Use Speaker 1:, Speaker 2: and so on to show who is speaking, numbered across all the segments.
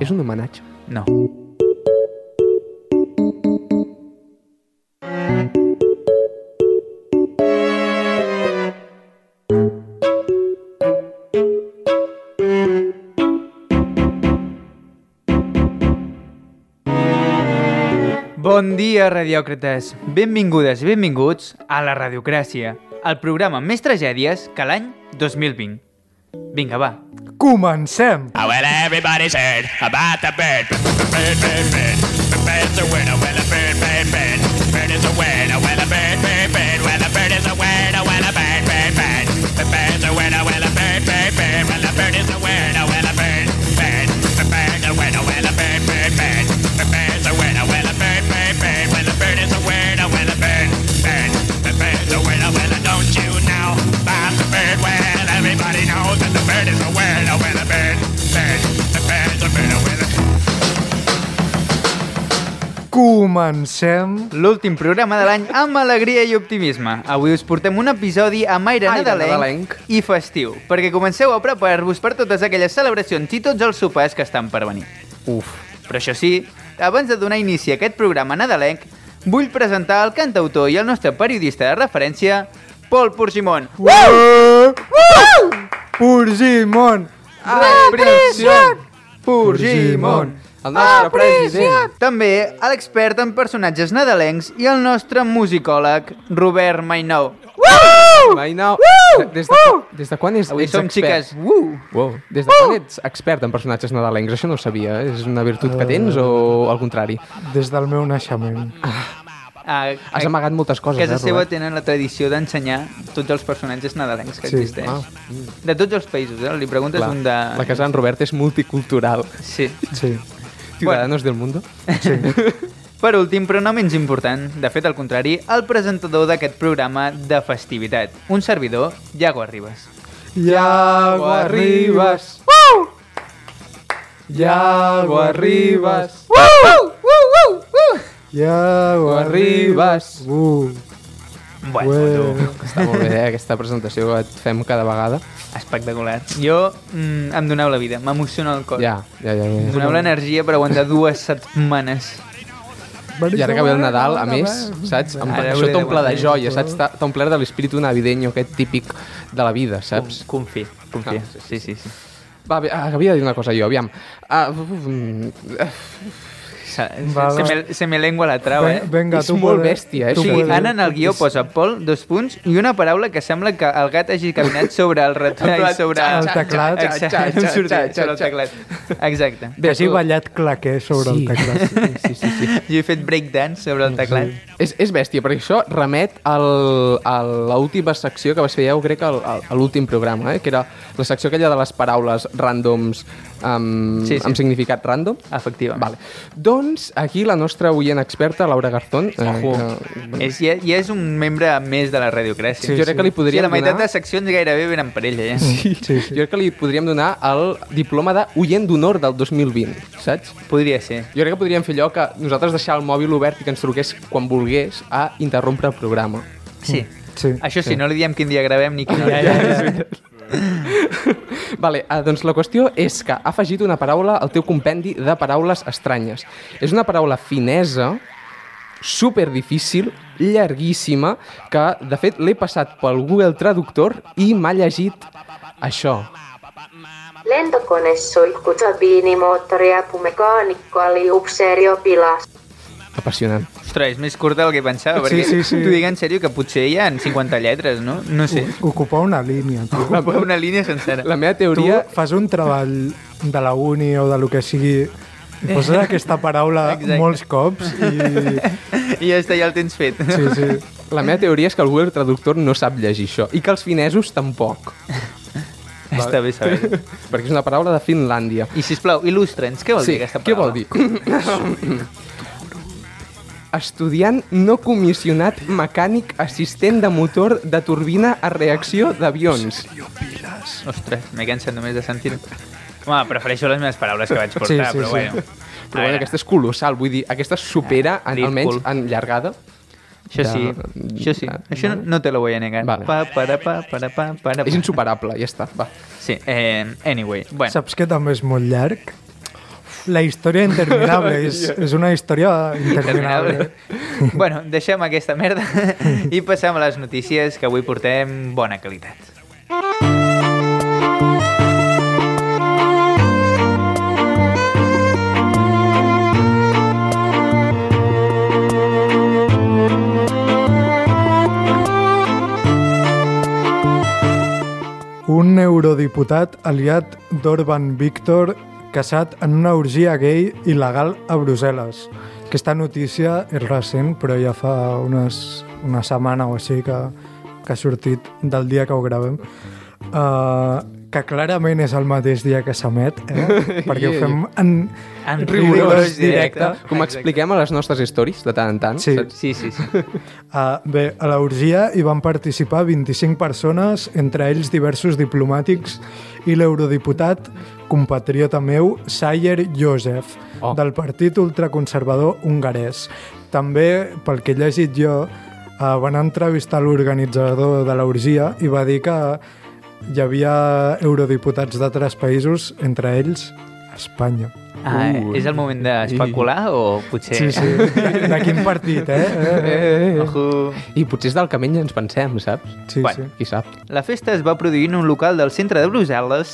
Speaker 1: És un homenatge.
Speaker 2: No. Bon dia, radiòcrates. Benvingudes i benvinguts a la Radiocràcia, el programa amb més tragèdies que l'any 2020. Vinga, va.
Speaker 3: Comencem!
Speaker 4: Oh, well, everybody's heard about the bird. Bird, bird, bird. The bird's a winner. Well, a bird, bird, bird. Bird is a winner. Well, a bird, bird, bird. Well, a bird is a winner. Well, a bird, bird, bird. The bird's a winner. Well, a bird, bird, bird. Well, a bird is a winner. Well,
Speaker 3: Comencem!
Speaker 2: L'últim programa de l'any amb alegria i optimisme. Avui us portem un episodi amb aire,
Speaker 1: Aire
Speaker 2: nadalenc,
Speaker 1: nadalenc.
Speaker 2: i festiu, perquè comenceu a preparar-vos per totes aquelles celebracions i tots els sopars que estan per venir.
Speaker 1: Uf.
Speaker 2: Però això sí, abans de donar inici a aquest programa nadalenc, vull presentar el cantautor i el nostre periodista de referència, Pol Porcimon.
Speaker 3: Uh! Purgimon!
Speaker 2: Repression! Porgimon!
Speaker 1: El nostre president.
Speaker 2: També a l'expert en personatges nadalencs i el nostre musicòleg, Robert Mainou.
Speaker 1: Mai no. Des de, des de quan és,
Speaker 2: Avui
Speaker 1: ets
Speaker 2: som
Speaker 1: expert?
Speaker 2: xiques. Uh!
Speaker 1: Wow. Des de quan ets expert en personatges nadalencs? Això no ho sabia. És una virtut que tens o al contrari?
Speaker 3: Des del meu naixement.
Speaker 2: A,
Speaker 1: Has amagat moltes coses,
Speaker 2: casa
Speaker 1: eh,
Speaker 2: seva
Speaker 1: Robert?
Speaker 2: tenen la tradició d'ensenyar tots els personatges nadalencs que
Speaker 3: Sí.
Speaker 2: existeixen.
Speaker 1: Ah.
Speaker 2: De tots els països, eh? Li preguntes
Speaker 1: Clar,
Speaker 2: un de...
Speaker 1: La casa d'en Robert és multicultural.
Speaker 2: Sí.
Speaker 3: Sí.
Speaker 1: Ciudadanos del mundo.
Speaker 2: Per últim, però no menys important, de fet al contrari, el presentador d'aquest programa de festivitat, un servidor, Iago Arribas.
Speaker 3: Iago arribas!
Speaker 1: Iago arribas.
Speaker 3: Iago
Speaker 1: arribas.
Speaker 3: Uh!
Speaker 2: Bueno,
Speaker 3: Bueno.
Speaker 1: Està molt bé, eh, aquesta presentació que et fem cada vegada.
Speaker 2: tu, espectacular. Jo, mm, em doneu la vida, m'emociona el cor.
Speaker 1: Ja, ja, ja.
Speaker 2: Em
Speaker 1: ja.
Speaker 2: doneu l'energia per aguantar dues setmanes.
Speaker 1: I ara que ve el Nadal, a més, saps? Amb,
Speaker 2: Ara
Speaker 1: això t'omple de joia, saps? T'ha omplert de l'espíritu navideño aquest típic de la vida, saps?
Speaker 2: Confia, confia.
Speaker 1: Ah,
Speaker 2: Sí, sí, sí.
Speaker 1: Va, bé, ah, havia de dir una cosa jo, aviam. Uh, uh,
Speaker 2: Se,
Speaker 3: Va,
Speaker 2: se, me, se me lengua la trau, eh?
Speaker 3: Venga,
Speaker 1: És
Speaker 3: tu
Speaker 1: molt
Speaker 3: puedes.
Speaker 1: bèstia, eh?
Speaker 2: O sigui. Anna en el guió posa Pol, dos punts, i una paraula que sembla que el gat hagi caminat sobre el ratll, sobre
Speaker 3: El teclat.
Speaker 2: Exacte, sobre el teclat. Exacte.
Speaker 3: Bé, Hagi ballat claquer sobre
Speaker 1: Sí.
Speaker 3: el teclat.
Speaker 1: sí, sí, sí.
Speaker 2: Jo he fet breakdance sobre el teclat.
Speaker 1: És, és bèstia, perquè això remet al, a l'última secció que vas fer, ja ho crec, al- al- a l'últim programa, eh? que era la secció aquella de les paraules randoms amb,
Speaker 2: Sí, sí.
Speaker 1: amb significat random.
Speaker 2: Efectivament.
Speaker 1: Vale. Doncs aquí la nostra oient experta, Laura Garzón, eh,
Speaker 2: Ojo.
Speaker 1: que,
Speaker 2: És, ja, ja és un membre més de la radiocràcia.
Speaker 1: jo crec que li
Speaker 2: Sí,
Speaker 1: podríem
Speaker 2: la meitat
Speaker 1: donar...
Speaker 2: de seccions gairebé venen per ella, ja.
Speaker 3: Sí, sí.
Speaker 1: Jo crec que li podríem donar el diploma d'oient d'honor del 2020, saps?
Speaker 2: Podria ser.
Speaker 1: Jo crec que podríem fer allò que nosaltres deixar el mòbil obert i que ens truqués quan volgués a interrompre el programa.
Speaker 2: Sí.
Speaker 3: Sí.
Speaker 2: Això sí, no li diem quin dia gravem ni quin dia...
Speaker 1: Vale, eh, doncs la qüestió és que ha afegit una paraula al teu compendi de paraules estranyes. És una paraula finesa, super difícil, llarguíssima, que de fet l'he passat pel Google Traductor i m'ha llegit això.
Speaker 5: Lentokone suihku kabiinimoottori ja apumekaanikko oli upseeriopilas.
Speaker 1: Apassionant.
Speaker 2: Ostres, és més curta del que pensava,
Speaker 3: Sí,
Speaker 2: perquè
Speaker 3: sí, sí.
Speaker 2: t'ho dic en sèrio que potser hi ha 50 lletres, no? No sé.
Speaker 3: Ocupar una línia, tu.
Speaker 2: Una línia sencera.
Speaker 1: La meva
Speaker 3: Tu
Speaker 1: teoria...
Speaker 3: fas un treball de la uni o de lo que sigui i poses aquesta paraula
Speaker 2: Exacte.
Speaker 3: molts cops i...
Speaker 2: I ja està, ja el tens fet.
Speaker 3: Sí, sí.
Speaker 1: La meva teoria és que el Google Traductor no sap llegir això i que els finesos tampoc,
Speaker 2: Està bé saber.
Speaker 1: perquè és una paraula de Finlàndia.
Speaker 2: I sisplau, il·lustra'ns, què vol
Speaker 1: sí,
Speaker 2: dir aquesta
Speaker 1: què
Speaker 2: paraula?
Speaker 1: vol dir? Estudiant no comissionat mecànic assistent de motor de turbina a reacció d'avions.
Speaker 2: Ostres, m'he cansat només de sentir-ho. Home, prefereixo les meves paraules que vaig portar,
Speaker 3: Sí, sí,
Speaker 2: però
Speaker 3: sí.
Speaker 2: bueno.
Speaker 1: Però bueno, aquesta és colossal, vull dir, aquesta supera, en,
Speaker 2: Ridícul.
Speaker 1: almenys en llargada.
Speaker 2: Això sí,
Speaker 1: de-
Speaker 2: això sí.
Speaker 1: de-
Speaker 2: Això no, no te lo voy a negar.
Speaker 1: Vale.
Speaker 2: Pa, para, pa, para, pa, para,
Speaker 1: És
Speaker 2: pa.
Speaker 1: insuperable, ja està, va.
Speaker 2: Sí, eh, anyway. Bueno,
Speaker 3: Saps que també és molt llarg? La història interminable, és, és una història interminable.
Speaker 2: bueno, deixem aquesta merda i passem a les notícies que avui portem bona qualitat.
Speaker 3: Un eurodiputat aliat d'Orban Víctor casat en una orgia gay il·legal a Brussel·les. Aquesta notícia és recent, però ja fa unes, una setmana o així que, que ha sortit del dia que ho gravem. Uh, que clarament és el mateix dia que s'emet, eh? perquè ho fem en,
Speaker 2: En
Speaker 3: rigorós directe.
Speaker 1: Com expliquem a les nostres stories de tant en tant.
Speaker 3: Sí.
Speaker 1: saps?
Speaker 2: Sí, sí, sí.
Speaker 3: Uh, bé, a l'orgia hi van participar 25 persones, entre ells diversos diplomàtics i l'eurodiputat compatriota meu, Sayer Josef,
Speaker 1: Oh.
Speaker 3: del partit ultraconservador hongarès. També, pel que he llegit jo, uh, van entrevistar l'organitzador de l'orgia i va dir que hi havia eurodiputats d'altres països, entre ells Espanya.
Speaker 2: Ah,
Speaker 1: Uh.
Speaker 2: és el moment d'especular o potser...
Speaker 3: Sí, sí. De quin partit, eh? eh, eh.
Speaker 1: Eh, eh.
Speaker 2: Ojo.
Speaker 1: I potser és del que menys ens pensem, saps?
Speaker 3: Sí,
Speaker 2: Bueno.
Speaker 3: sí.
Speaker 1: Qui sap?
Speaker 2: La festa es va produir en un local del centre de Brussel·les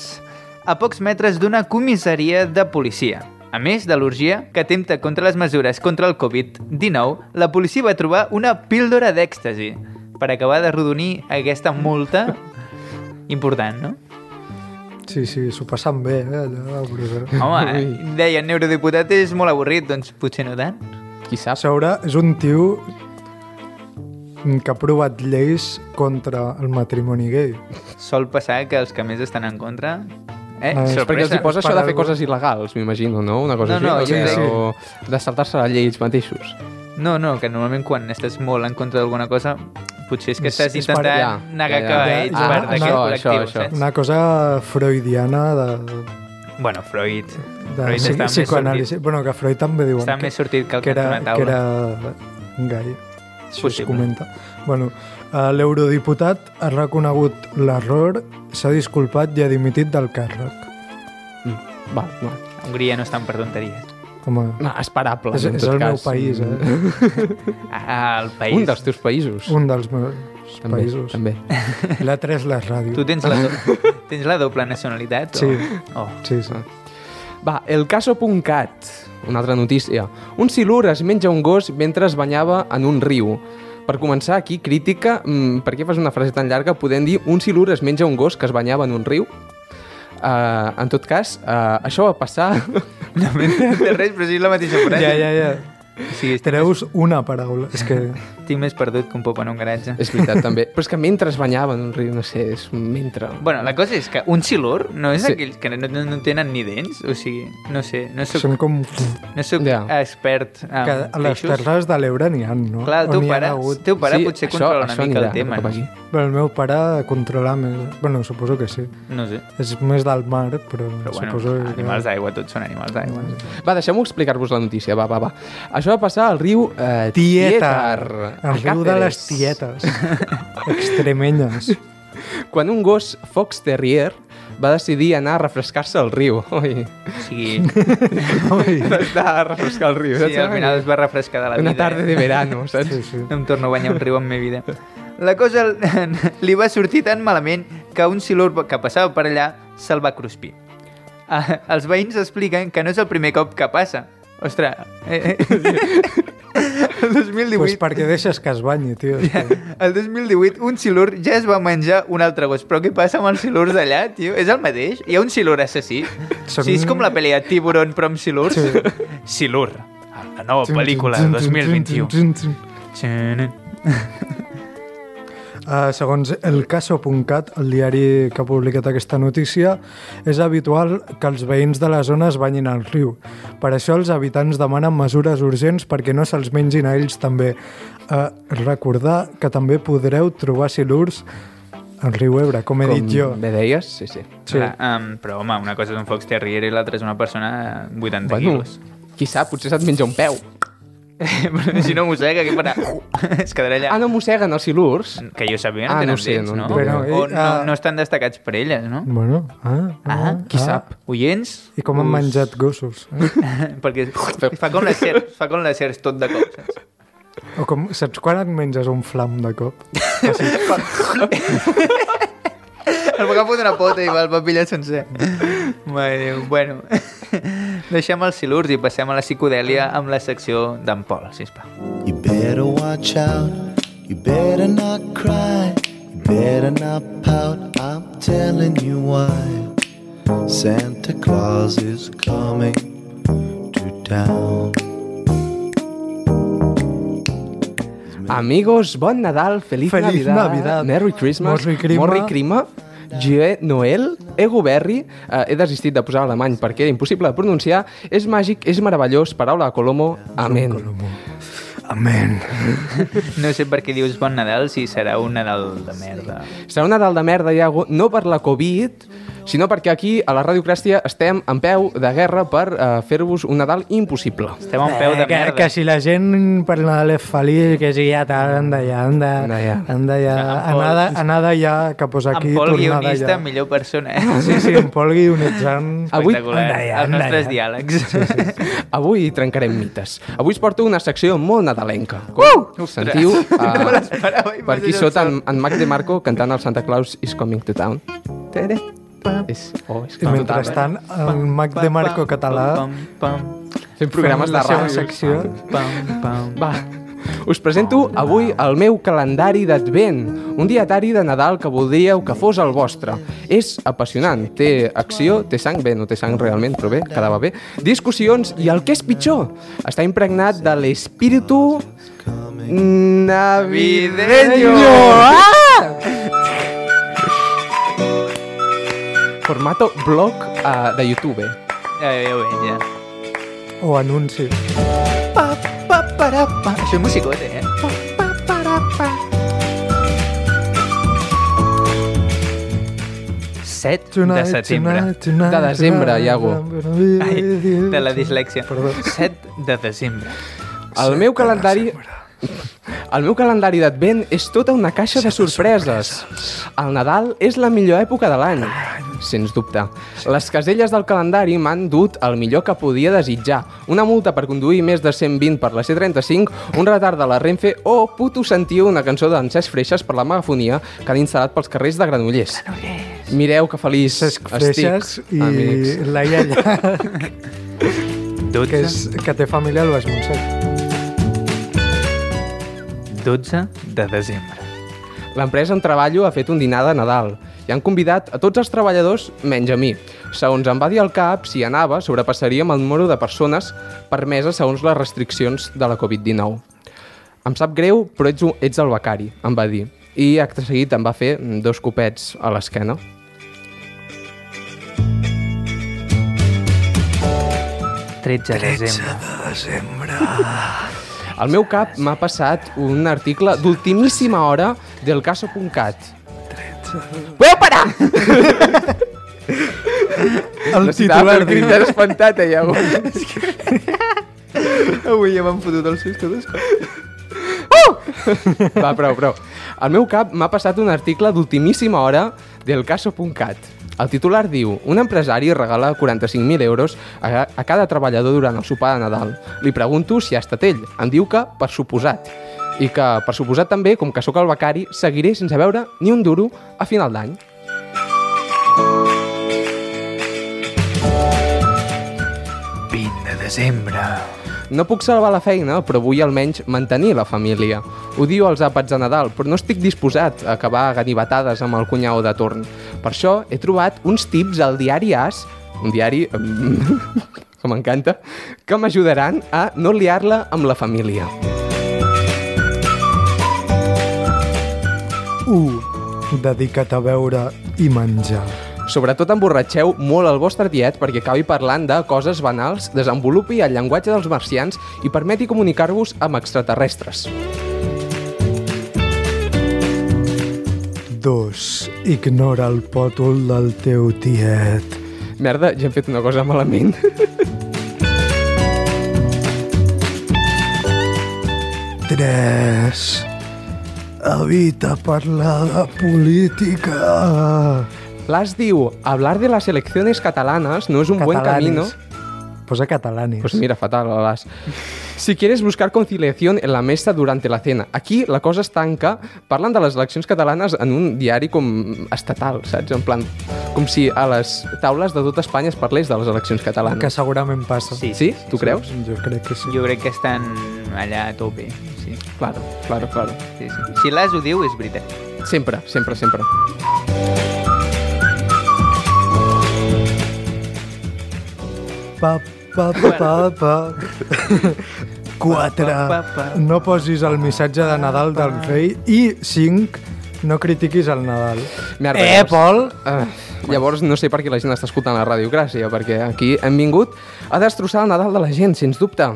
Speaker 2: a pocs metres d'una comissaria de policia. A més de l'orgia que atempta contra les mesures contra el Covid-19, la policia va trobar una píldora d'èxtasi per acabar de rodonir aquesta multa important, no?
Speaker 3: Sí, sí, s'ho passen bé, eh, allà a Brussel·les.
Speaker 2: Home,
Speaker 1: Ui.
Speaker 2: deien eurodiputat és molt avorrit, doncs potser no tant.
Speaker 1: Qui sap?
Speaker 3: sobre, és un tio que ha aprovat lleis contra el matrimoni gay.
Speaker 2: Sol passar que els que més estan en contra... Eh,
Speaker 3: Ah, és
Speaker 1: Perquè els hi
Speaker 2: sorpresa.
Speaker 1: posa això de fer coses il·legals, m'imagino, no? Una cosa
Speaker 2: No,
Speaker 1: així.
Speaker 2: no,
Speaker 1: o
Speaker 3: sí,
Speaker 1: o de saltar-se la llei ells mateixos.
Speaker 2: No, no, que normalment quan estàs molt en contra d'alguna cosa, potser és que estàs
Speaker 3: és
Speaker 2: intentant
Speaker 1: ja,
Speaker 2: negar
Speaker 1: ja,
Speaker 2: que
Speaker 3: ja.
Speaker 2: ets
Speaker 3: Ah,
Speaker 2: part d'aquest col·lectiu,
Speaker 1: això, això.
Speaker 2: saps?
Speaker 3: Una cosa freudiana de,
Speaker 2: Bueno, Freud.
Speaker 3: de
Speaker 2: Freud està més
Speaker 3: psicoanàlisi.
Speaker 2: sortit.
Speaker 3: Bueno, que Freud també diuen
Speaker 2: Està
Speaker 3: que,
Speaker 2: més sortit que el
Speaker 3: que,
Speaker 2: que,
Speaker 3: era, que era gai. Això es
Speaker 2: Possible.
Speaker 3: comenta. Bueno, eh, l'eurodiputat ha reconegut l'error, s'ha disculpat i ha dimitit del càrrec.
Speaker 1: Mm. Va, va.
Speaker 2: Hongria no estan per tonteries.
Speaker 3: Home,
Speaker 1: No, esperable,
Speaker 3: és,
Speaker 1: en
Speaker 3: és
Speaker 1: tot
Speaker 3: el meu
Speaker 1: cas.
Speaker 3: país, eh?
Speaker 2: Ah, el país.
Speaker 1: Un dels teus països.
Speaker 3: Un dels meus
Speaker 1: també,
Speaker 3: països.
Speaker 1: també.
Speaker 3: L'altre és la ràdio.
Speaker 2: Tu tens la, do... tens la doble nacionalitat?
Speaker 3: Sí.
Speaker 2: O... Oh.
Speaker 3: Sí, sí.
Speaker 1: Va, el caso.cat, una altra notícia. Un silur es menja un gos mentre es banyava en un riu. Per començar, aquí, crítica, mmm, per què fas una frase tan llarga? Podem dir un silur es menja un gos que es banyava en un riu? Uh, en tot cas, uh, això va passar...
Speaker 2: No m'he de res, però sí la mateixa frase.
Speaker 3: Ja, ja, ja.
Speaker 2: Estic,
Speaker 3: Treus una paraula. És que...
Speaker 2: estic més perdut que un pop en un garatge.
Speaker 1: és veritat, també. Però és que mentre es banyava en un riu, no sé, és un mentre...
Speaker 2: Bueno, la cosa és que un silur no és
Speaker 1: Sí.
Speaker 2: aquells que no, no, no tenen ni dents, o sigui, no sé, no soc,
Speaker 3: Són com...
Speaker 2: no soc
Speaker 1: Ja.
Speaker 2: expert en
Speaker 3: Que a les
Speaker 2: peixos.
Speaker 3: terres de l'Ebre n'hi ha, no?
Speaker 2: Clar, el teu pare,
Speaker 3: hagut.
Speaker 2: teu pare
Speaker 1: Sí,
Speaker 2: potser
Speaker 1: això-
Speaker 2: controla una
Speaker 1: això
Speaker 2: mica el tema, no?
Speaker 1: aquí.
Speaker 3: Però el meu pare controla més... Bueno, suposo que sí.
Speaker 2: No sé,
Speaker 3: És més del mar, però,
Speaker 2: però bueno,
Speaker 3: suposo que...
Speaker 2: animals d'aigua, tots són animals d'aigua.
Speaker 1: Va, deixem-ho explicar-vos la notícia, va, va, va. Això va passar al riu eh,
Speaker 3: Tieta,
Speaker 1: Tietar, a
Speaker 3: el riu de les tietes. Extremenyes.
Speaker 1: Quan un gos Fox Terrier va decidir anar a refrescar-se al riu. Oi,
Speaker 2: O sigui,
Speaker 3: Ui.
Speaker 1: va estar a refrescar el riu.
Speaker 2: sí, al final es va refrescar de la vida.
Speaker 1: Una tarda de verano, saps?
Speaker 3: Sí, sí.
Speaker 2: No em torno a banyar un riu en meva vida. La cosa li va sortir tan malament que un silur que passava per allà se'l va cruspir. Ah, els veïns expliquen que no és el primer cop que passa. Ostres, eh, eh. El 2018...
Speaker 3: Pues perquè deixes que es banyi, tio. Que...
Speaker 2: El 2018 un silur ja es va menjar un altre gos. Però què passa amb els silurs d'allà, tio? És el mateix? Hi ha un silur assassí?
Speaker 3: Són-
Speaker 2: Sí, és com la pel·li de Tiburon però amb silurs.
Speaker 3: Sí.
Speaker 2: Silur, la nova pel·lícula de 2021.
Speaker 3: Uh, segons el caso.cat, el diari que ha publicat aquesta notícia, és habitual que els veïns de la zona es banyin al riu. Per això els habitants demanen mesures urgents perquè no se'ls mengin a ells també. Uh, recordar que també podreu trobar silurs al riu Ebre, com he
Speaker 1: Com
Speaker 3: dit jo.
Speaker 1: bé deies, sí, sí.
Speaker 3: Sí.
Speaker 2: Clar, um, però, home, una cosa és un fox terrier i l'altra és una persona de 80
Speaker 1: Bueno,
Speaker 2: quilos.
Speaker 1: qui sap, potser se't menja un peu.
Speaker 2: Però si no mossega, què farà? es quedarà allà.
Speaker 1: Ah, no mosseguen els silurs?
Speaker 2: Que jo sàpiga, no
Speaker 1: Ah,
Speaker 2: tenen
Speaker 1: no sé,
Speaker 2: dents,
Speaker 1: no
Speaker 2: no? o
Speaker 3: eh,
Speaker 2: no,
Speaker 3: ah.
Speaker 2: no estan destacats per elles, no?
Speaker 3: Bueno, ah,
Speaker 2: Ah,
Speaker 1: qui sap?
Speaker 2: Oients?
Speaker 3: I com han menjat gossos. Eh?
Speaker 2: Perquè fa com les serps, fa com les serps tot de cop, saps?
Speaker 3: O com, saps quan et menges un flam de cop?
Speaker 2: El va agafar una pota i va, el va pillar sencer. Mare Déu. Bueno, deixem els silurs i passem a la psicodèlia amb la secció d'en Pol, sisplau.
Speaker 6: You better watch out. You better not cry. You better not pout. I'm telling you why. Santa Claus is coming to town.
Speaker 1: Amigos, bon Nadal, feliz,
Speaker 3: Feliz
Speaker 1: Navidad,
Speaker 3: Navidad.
Speaker 1: Merry Christmas,
Speaker 3: Morri Crima.
Speaker 1: Morri Crima, Noel, Ego Berry, eh, he desistit de posar alemany perquè era impossible de pronunciar, és màgic, és meravellós, paraula de Colomo, amén.
Speaker 3: Amén.
Speaker 2: No sé per què dius bon Nadal si serà un Nadal de merda.
Speaker 1: Serà un Nadal de merda, Iago, no per la Covid, sinó perquè aquí, a la Ràdio Cràstia, estem en peu de guerra per eh, fer-vos un Nadal impossible.
Speaker 2: Estem un peu de
Speaker 3: Eh, que,
Speaker 2: merda.
Speaker 3: que si la gent per Nadal és feliç, que sigui ja tal, han d'anar, han de,
Speaker 1: Anar allà.
Speaker 3: han d'anar,
Speaker 2: En Pol-
Speaker 3: anar, anar d'allà, que posa aquí,
Speaker 2: en Pol,
Speaker 3: tornada
Speaker 2: guionista,
Speaker 3: allà.
Speaker 2: millor persona. Eh?
Speaker 3: Sí, sí, en Pol guionitzant.
Speaker 1: Avui-
Speaker 2: Espectacular.
Speaker 3: Anda ja,
Speaker 2: Els
Speaker 3: anda
Speaker 2: nostres
Speaker 3: ja.
Speaker 2: diàlegs.
Speaker 1: Avui trencarem mites. Avui us porto una secció molt nadalenca. Com uh! sentiu?
Speaker 2: No
Speaker 1: Uh,
Speaker 2: i
Speaker 1: per aquí sota en, en Mac de Marco cantant el Santa Claus is coming to town. Tere. És, oh, és
Speaker 3: I mentrestant, el Mac de Marco català
Speaker 2: Pam, pam,
Speaker 1: fent programes de ràdio.
Speaker 3: secció.
Speaker 2: pam, pam.
Speaker 1: Va, us presento avui el meu calendari d'advent, un dietari de Nadal que voldríeu que fos el vostre. És apassionant, té acció, té sang, bé, no té sang realment, però bé, quedava bé, discussions i el que és pitjor, està impregnat de l'espíritu navideño. Ah! Formato blog uh, de YouTube.
Speaker 2: Ja, ja ho veig, ja.
Speaker 3: O anunci.
Speaker 2: Pa, pa, para, pa. Això és musicote, eh? Pa, pa, para, pa. 7 de setembre.
Speaker 1: De desembre, Iago.
Speaker 2: Ai, de la dislèxia.
Speaker 3: Perdó.
Speaker 2: 7 de desembre.
Speaker 1: El meu calendari... El meu calendari d'advent és tota una caixa de sorpreses. El Nadal és la millor època de l'any, sens dubte. Les caselles del calendari m'han dut el millor que podia desitjar. Una multa per conduir més de 120 per la C35, un retard de la Renfe o puto sentiu una cançó d'en Cesc Freixas per la megafonia que han instal·lat pels carrers de Granollers. Mireu que feliç
Speaker 3: Cesc Freixas
Speaker 1: estic,
Speaker 3: i
Speaker 1: amics.
Speaker 3: Laia Llach,
Speaker 2: 12,
Speaker 3: que, és, que té família al Baix Montsec.
Speaker 2: 12 de desembre.
Speaker 1: L'empresa on treballo ha fet un dinar de Nadal i han convidat a tots els treballadors menys a mi. Segons em va dir el CAP, si anava, sobrepassaríem el número de persones permeses segons les restriccions de la Covid-19. Em sap greu, però ets, un- ets el becari, em va dir. I acte seguit em va fer dos copets a l'esquena.
Speaker 2: Tretze de desembre.
Speaker 1: Al meu cap m'ha passat un article d'ultimíssima hora del caso.cat. Podeu parar!
Speaker 3: El titular
Speaker 1: el d'haver espantat, eh, Iago.
Speaker 2: Avui ja m'han fotut el susto dos
Speaker 1: Va, prou, prou. Al meu cap m'ha passat un article d'ultimíssima hora del caso.cat. El titular diu Un empresari regala 45.000 euros a, a cada treballador durant el sopar de Nadal. Li pregunto si ha estat ell. Em diu que per suposat. I que, per suposat també, com que sóc el becari, seguiré sense veure ni un duro a final d'any.
Speaker 2: de desembre.
Speaker 1: No puc salvar la feina, però vull almenys mantenir la família. Odio els àpats de Nadal, però no estic disposat a acabar ganivetades amb el cunyau de torn. Per això he trobat uns tips al diari As, un diari que m'encanta, que m'ajudaran a no liar-la amb la família.
Speaker 3: 1. Dedica't a beure i menjar.
Speaker 1: Sobretot emborratxeu molt el vostre tiet perquè acabi parlant de coses banals, desenvolupi el llenguatge dels marcians i permeti comunicar-vos amb extraterrestres.
Speaker 3: 2. Ignora el pòtol del teu tiet.
Speaker 1: Merda, ja hem fet una cosa malament.
Speaker 3: 3. Evita parlar de política.
Speaker 1: Las diu, hablar de las elecciones catalanas no es un buen camino.
Speaker 3: Posa catalanis.
Speaker 1: Pues mira, fatal, Las. Si quieres buscar conciliación en la mesa durante la cena. Aquí la cosa es tan que parlen de les eleccions catalanes en un diari com estatal, saps? En plan, com si a les taules de tot Espanya es parlés de les eleccions catalanes.
Speaker 3: Que segurament passa.
Speaker 2: Sí.
Speaker 1: Sí? Tu creus?
Speaker 3: Jo crec que sí.
Speaker 2: Jo crec que estan allà a tope.
Speaker 1: Claro, claro, claro.
Speaker 2: sí, sí. Si l'As ho diu, és veritat.
Speaker 1: Sempre, sempre, sempre.
Speaker 3: Pa, pa, pa, pa, pa. 4.
Speaker 2: Pa, pa, pa.
Speaker 3: No posis el missatge de Nadal del rei. I 5. No critiquis el Nadal.
Speaker 1: Merda,
Speaker 3: Eh,
Speaker 1: llavors-
Speaker 3: Pol?
Speaker 1: Uh, llavors no sé per què la gent està escoltant la radiogràcia, perquè aquí hem vingut a destrossar el Nadal de la gent, sens dubte.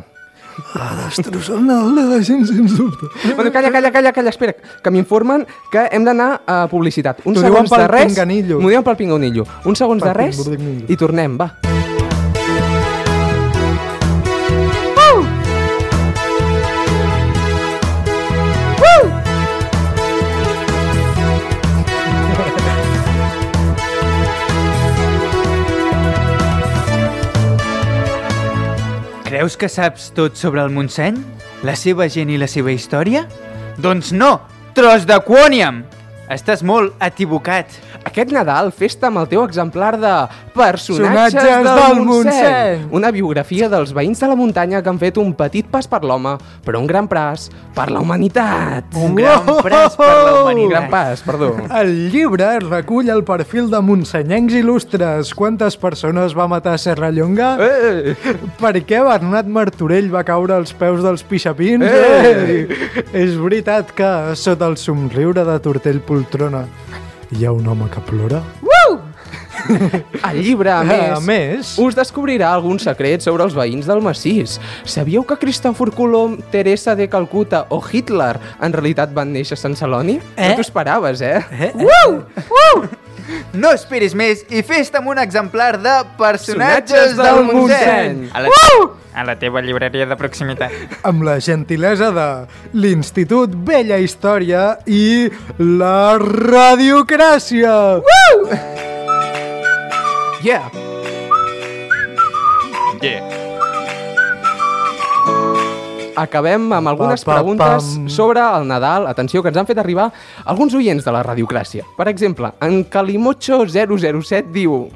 Speaker 3: A destrossar el Nadal de la gent, sens dubte.
Speaker 1: Bueno, calla, calla, calla, calla, espera, que m'informen que hem d'anar a publicitat. Uns
Speaker 3: diuen
Speaker 1: segons de res...
Speaker 3: pinganillo.
Speaker 1: M'ho diuen pel pinganillo. Uns segons de res i tornem, va.
Speaker 2: Creus que saps tot sobre el Montseny? La seva gent i la seva història? Doncs no! Tros de quòniam! Estàs molt equivocat.
Speaker 1: Aquest Nadal, festa amb el teu exemplar de Personatges,
Speaker 3: Personatges
Speaker 1: del,
Speaker 3: del
Speaker 1: Montseny.
Speaker 3: Montseny.
Speaker 1: Una biografia dels veïns de la muntanya que han fet un petit pas per l'home, però un gran pas per la humanitat.
Speaker 2: Un gran pres per la
Speaker 1: Un
Speaker 2: humanitat.
Speaker 1: gran pas, perdó.
Speaker 3: El llibre recull el perfil de monsenyencs il·lustres. Quantes persones va matar Serrallonga?
Speaker 1: Eh!
Speaker 3: Per què Bernat Martorell va caure als peus dels pixapins?
Speaker 1: Eh!
Speaker 3: Ei! És veritat que sota el somriure de Tortell Poltrona hi ha un home que plora?
Speaker 1: El llibre, a més,
Speaker 3: A més,
Speaker 1: us descobrirà alguns secrets sobre els veïns del massís. Sabíeu que Cristòfor Colom, Teresa de Calcuta o Hitler en realitat van néixer a Sant Celoni?
Speaker 3: Eh?
Speaker 1: No t'ho esperaves, eh?
Speaker 3: Eh?
Speaker 1: Uh!
Speaker 2: No esperis més i fes-te amb un exemplar de
Speaker 1: Personatges
Speaker 2: Personatges
Speaker 1: del
Speaker 2: del Montseny. A la, a la teva llibreria de proximitat.
Speaker 3: amb la gentilesa de l'Institut Bella Història i la Radiocràcia.
Speaker 1: Yeah!
Speaker 4: Yeah.
Speaker 1: Acabem amb algunes
Speaker 3: Pa, pa,
Speaker 1: preguntes
Speaker 3: pam.
Speaker 1: sobre el Nadal. Atenció, que ens han fet arribar alguns oients de la radiocràcia. Per exemple, en Calimocho007 diu...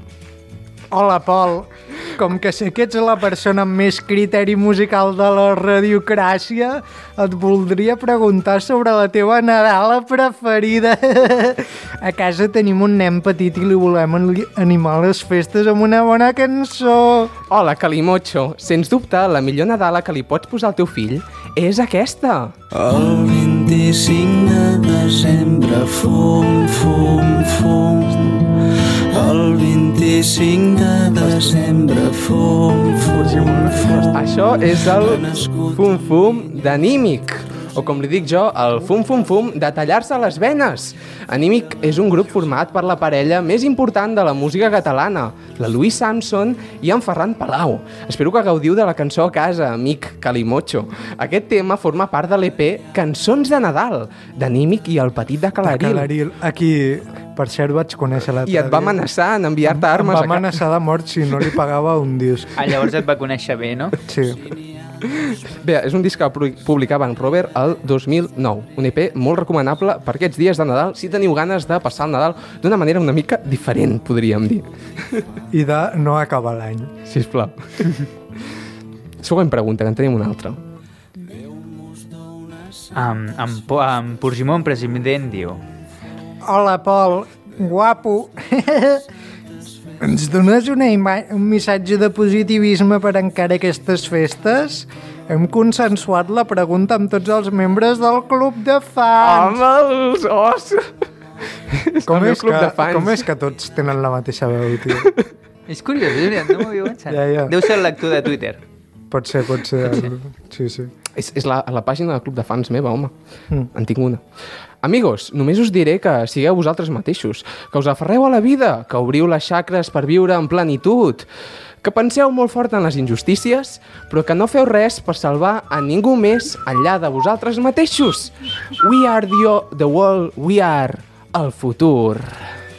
Speaker 3: Hola, Pol. Com que sé que ets la persona amb més criteri musical de la radiocràcia, et voldria preguntar sobre la teva Nadala preferida. A casa tenim un nen petit i li volem ani- animar les festes amb una bona cançó.
Speaker 1: Hola, Calimocho. Sens dubte, la millor Nadala que li pots posar al teu fill és aquesta.
Speaker 6: El 25 de desembre, fum, fum, fum. El 25 de desembre, fum, fum, fum.
Speaker 1: Això és el fum fum d'anímic. O com li dic jo, el fum fum fum de tallar-se les venes. Anímic és un grup format per la parella més important de la música catalana, la Louis Samson i en Ferran Palau. Espero que gaudiu de la cançó a casa, amic Calimocho. Aquest tema forma part de l'EP Cançons de Nadal, d'Anímic i el Petit de Calaril.
Speaker 3: Calaril. Aquí, per cert, vaig conèixer l'altre
Speaker 1: I et va
Speaker 3: dia.
Speaker 1: amenaçar en enviar-te
Speaker 3: Em
Speaker 1: armes
Speaker 3: va
Speaker 1: a casa.
Speaker 3: amenaçar de mort si no li pagava un disc.
Speaker 2: Ah, llavors et va conèixer bé, no?
Speaker 3: Sí.
Speaker 1: Bé, és un disc que pu- publicava en Robert el 2009. Un EP molt recomanable per aquests dies de Nadal si teniu ganes de passar el Nadal d'una manera una mica diferent, podríem dir.
Speaker 3: I de no acabar l'any.
Speaker 1: Sisplau. Següent pregunta, que en tenim una altra.
Speaker 2: Amb, amb, Po- amb Purgimon, president, diu
Speaker 3: Hola, Pol. Guapo. Ens dones una ima- un missatge de positivisme per encara aquestes festes? Hem consensuat la pregunta amb tots els membres del club de fans.
Speaker 1: Home, els os!
Speaker 3: com, és que,
Speaker 1: de fans.
Speaker 3: com és que tots tenen la mateixa veu, tio?
Speaker 2: És curiós, és veritat, no m'ho havia pensat.
Speaker 3: Ja, ja.
Speaker 2: Deu ser el lector de Twitter.
Speaker 3: Pot ser, pot ser. el- Sí, sí.
Speaker 1: És, és la, la pàgina del club de fans meva, home.
Speaker 3: Mm.
Speaker 1: En tinc una. Amigos, només us diré que sigueu vosaltres mateixos, que us aferreu a la vida, que obriu les xacres per viure en plenitud, que penseu molt fort en les injustícies, però que no feu res per salvar a ningú més enllà de vosaltres mateixos. We are the, the world, we are el futur.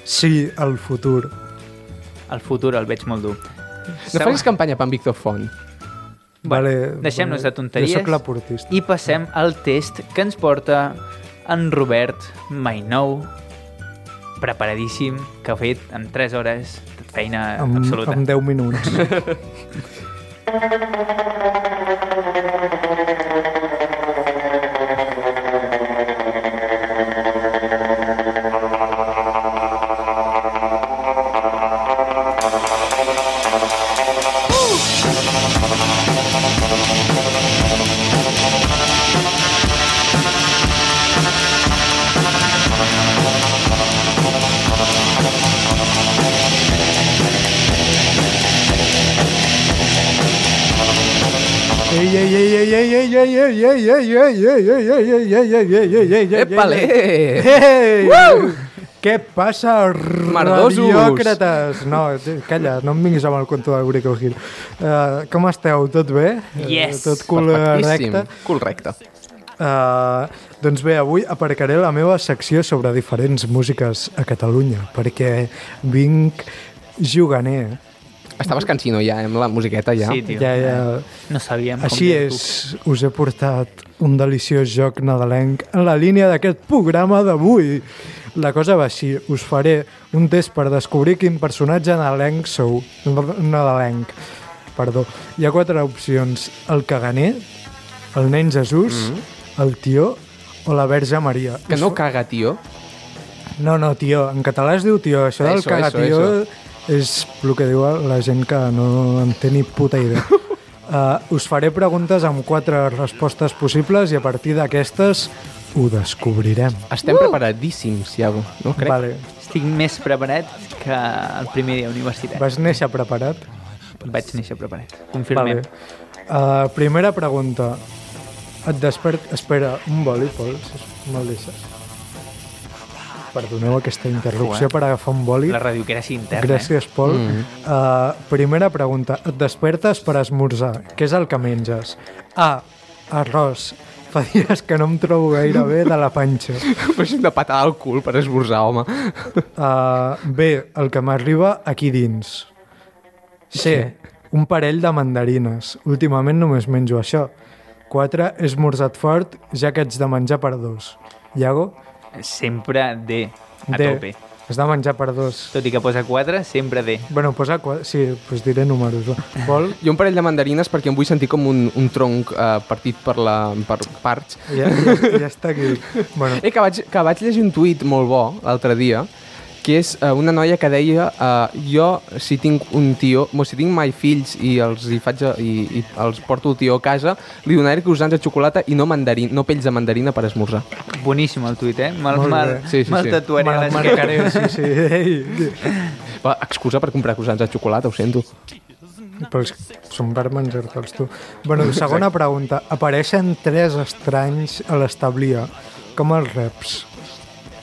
Speaker 3: Sí, el futur.
Speaker 2: El futur el veig molt dur.
Speaker 1: No facis campanya per en Víctor Font.
Speaker 3: Vale,
Speaker 2: Deixem-nos de tonteries.
Speaker 3: Jo l'aportista.
Speaker 2: I passem al test que ens porta en Robert Mainou, preparadíssim, que ha fet en 3 hores feina
Speaker 3: Amb,
Speaker 2: absoluta.
Speaker 3: amb 10 minuts.
Speaker 1: Epale!
Speaker 3: Què passa, radiòcrates? No, calla, no em vinguis amb el conto del Brico Gil. Uh, com esteu? Tot bé?
Speaker 2: Yes!
Speaker 3: Tot cul recte?
Speaker 1: Cul recte.
Speaker 3: Uh, doncs bé, avui aparcaré la meva secció sobre diferents músiques a Catalunya, perquè vinc juganer.
Speaker 1: Estaves cansino ja, eh, amb la musiqueta ja.
Speaker 2: Sí, tio.
Speaker 3: Ja, ja.
Speaker 2: No sabíem com
Speaker 3: Així
Speaker 2: dir-ho.
Speaker 3: és, us he portat un deliciós joc nadalenc en la línia d'aquest programa d'avui. La cosa va així, us faré un test per descobrir quin personatge nadalenc sou. Nadalenc, perdó. Hi ha quatre opcions. El caganer, el nen Jesús, mm -hmm. el tió o la Verge Maria.
Speaker 1: Que no caga, tio.
Speaker 3: No, no, tio, en català es diu tio. Això del
Speaker 1: Eso,
Speaker 3: cagar
Speaker 1: eso,
Speaker 3: tio
Speaker 1: eso.
Speaker 3: És el que diu la gent que no en té ni puta idea. Uh, us faré preguntes amb quatre respostes possibles i a partir d'aquestes ho descobrirem.
Speaker 1: Estem preparadíssims, Iago. No crec.
Speaker 3: Vale.
Speaker 2: Estic més preparat que el primer dia universitari.
Speaker 3: Vas néixer preparat?
Speaker 2: Vaig néixer preparat. Confirmem.
Speaker 3: Vale. Uh, primera pregunta. Et despert... Espera, un boli, Pol, si me'l deixes. Perdoneu aquesta interrupció
Speaker 2: Joder.
Speaker 3: per agafar un boli.
Speaker 2: La ràdio que era així interna.
Speaker 3: Gràcies, Pol. Mm. Uh, primera pregunta. Et despertes per esmorzar. Què és el que menges? A. Arròs. Fa dies que no em trobo gaire bé de la panxa.
Speaker 1: Fes una patada al cul per esmorzar, home.
Speaker 3: Uh, B. El que m'arriba aquí dins. C. Un parell de mandarines. Últimament només menjo això. 4. He esmorzat fort, ja que haig de menjar per dos. Iago?
Speaker 2: Sempre D, a
Speaker 3: D.
Speaker 2: tope.
Speaker 3: Has de menjar per dos.
Speaker 2: Tot i que posa 4, sempre D.
Speaker 3: Bueno, posa... qua- Sí, doncs diré números. va. Vol?
Speaker 1: Jo un parell de mandarines perquè em vull sentir com un, un tronc eh, partit per, la, per parts.
Speaker 3: Ja, ja, ja està aquí. Bueno,
Speaker 1: Eh, que vaig, que vaig llegir un tuit molt bo l'altre dia, que és eh, una noia que deia eh, jo, si tinc un tio, mo, si tinc mai fills i els hi faig a- i, i els porto el tio a casa, li donaré croissants de xocolata i no, mandarin, no pells de mandarina per esmorzar.
Speaker 2: Boníssim el tuit, eh? Me'l
Speaker 3: bé.
Speaker 1: Sí, sí,
Speaker 2: me'l
Speaker 1: sí.
Speaker 2: tatuaré
Speaker 3: me
Speaker 2: a
Speaker 3: marcaré, sí, sí. Ei,
Speaker 1: Va, excusa per comprar croissants de xocolata, ho sento.
Speaker 3: però és, són per menjar-te'ls tu. Bueno, segona pregunta. Apareixen tres estranys a l'establia. Com els reps?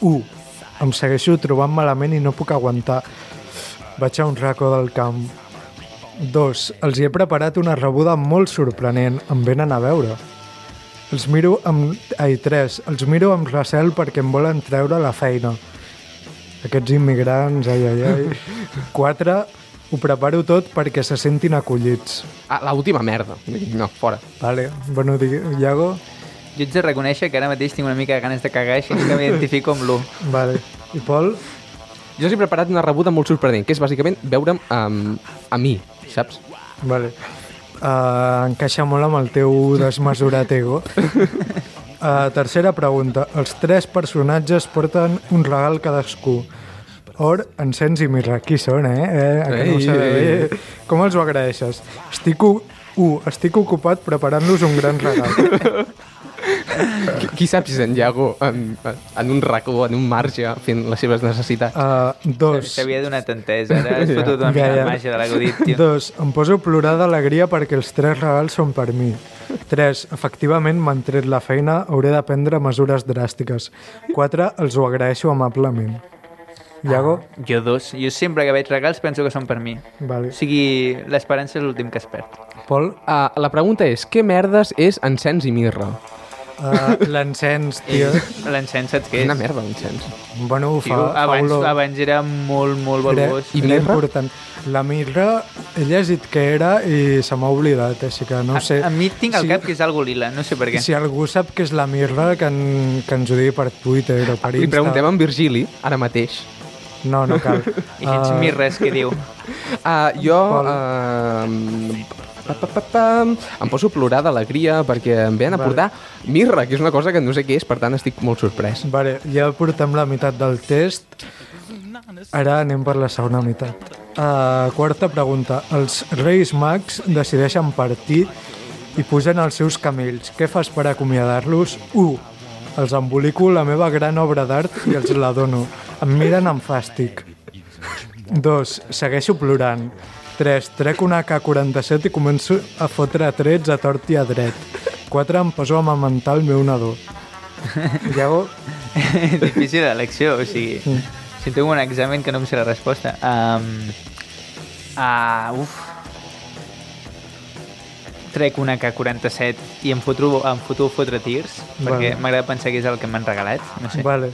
Speaker 3: 1. Em segueixo trobant malament i no puc aguantar. Vaig a un racó del camp. 2. Els hi he preparat una rebuda molt sorprenent. Em venen a veure. Els miro amb... Ai, 3. Els miro amb recel perquè em volen treure la feina. Aquests immigrants, ai, ai, ai. 4. Ho preparo tot perquè se sentin acollits.
Speaker 1: Ah, l'última merda. No, fora.
Speaker 3: Vale, bueno, digui, Iago,
Speaker 2: Jo ets de reconèixer que ara mateix tinc una mica de ganes de cagar, així que m'identifico amb l'1.
Speaker 3: vale. I Pol?
Speaker 1: Jo us he preparat una rebuda molt sorprenent, que és bàsicament veure'm amb, a mi, saps?
Speaker 3: Vale. Uh, encaixa molt amb el teu desmesurat ego. Uh, tercera pregunta. Els tres personatges porten un regal cadascú. Or, encens i mirra. Qui són, eh? eh a que no ho
Speaker 1: Ei,
Speaker 3: sabeu? Com els ho agraeixes? Estic, u... Uh, estic ocupat preparant-los un gran regal.
Speaker 1: Qui, qui sap si és en Iago en, en un racó, en un marge, fent les seves necessitats?
Speaker 3: Uh, dos.
Speaker 2: S'havia donat entès, ara has fotut una mica
Speaker 3: Ja, ja.
Speaker 2: de màgia de l'acudit, tio.
Speaker 3: Dos, em poso a plorar d'alegria perquè els tres regals són per mi. Tres, efectivament m'han tret la feina, hauré de prendre mesures dràstiques. Quatre, els ho agraeixo amablement. Iago?
Speaker 2: Jo dos. Jo sempre que veig regals penso que són per mi.
Speaker 3: Vale.
Speaker 2: O sigui, l'esperança és l'últim que es perd.
Speaker 3: Pol?
Speaker 1: Uh, la pregunta és, què merdes és encens i mirra?
Speaker 3: Uh, L'encens, tio.
Speaker 2: L'encens, saps què
Speaker 1: És una merda, l'encens.
Speaker 3: Bueno, fa,
Speaker 2: Tio,
Speaker 3: fa
Speaker 2: abans,
Speaker 3: olor.
Speaker 2: abans era molt, molt
Speaker 3: Era,
Speaker 2: valuós.
Speaker 1: I
Speaker 3: era
Speaker 1: mirra?
Speaker 3: important. La mirra, he llegit que era i se m'ha oblidat, així que no
Speaker 2: A,
Speaker 3: sé.
Speaker 2: a mi tinc al
Speaker 3: si,
Speaker 2: cap que és algo lila, no sé per què.
Speaker 3: Si algú sap què és la mirra, que, en, que ens ho digui per Twitter o per
Speaker 1: Li
Speaker 3: Insta.
Speaker 1: preguntem a en Virgili, ara mateix.
Speaker 3: No, no cal.
Speaker 2: I gens
Speaker 3: Ah,
Speaker 2: mirres, que diu.
Speaker 1: Uh, jo...
Speaker 3: Pol.
Speaker 1: Uh, pa, pa, pa, pa, em poso a plorar d'alegria perquè em ven a
Speaker 3: Vale.
Speaker 1: portar mirra, que és una cosa que no sé què és, per tant estic molt sorprès.
Speaker 3: Vale, ja portem la meitat del test. Ara anem per la segona meitat. Uh, quarta pregunta. Els Reis Mags decideixen partir i pugen els seus camells. Què fas per acomiadar-los? 1. Els embolico la meva gran obra d'art i els la dono. Em miren amb fàstic. 2. Segueixo plorant. 3. Trec una AK-47 i començo a fotre trets a tort i a dret. 4. Em poso a amamentar el meu nadó. Iago,
Speaker 2: Difícil elecció, o sigui... Si tinc un examen que no em sé la resposta. Um, uh, uf. Trec una K47 i em foto, em foto fotre tirs,
Speaker 3: Vale.
Speaker 2: perquè m'agrada pensar que és el que m'han regalat. No sé.
Speaker 3: Vale.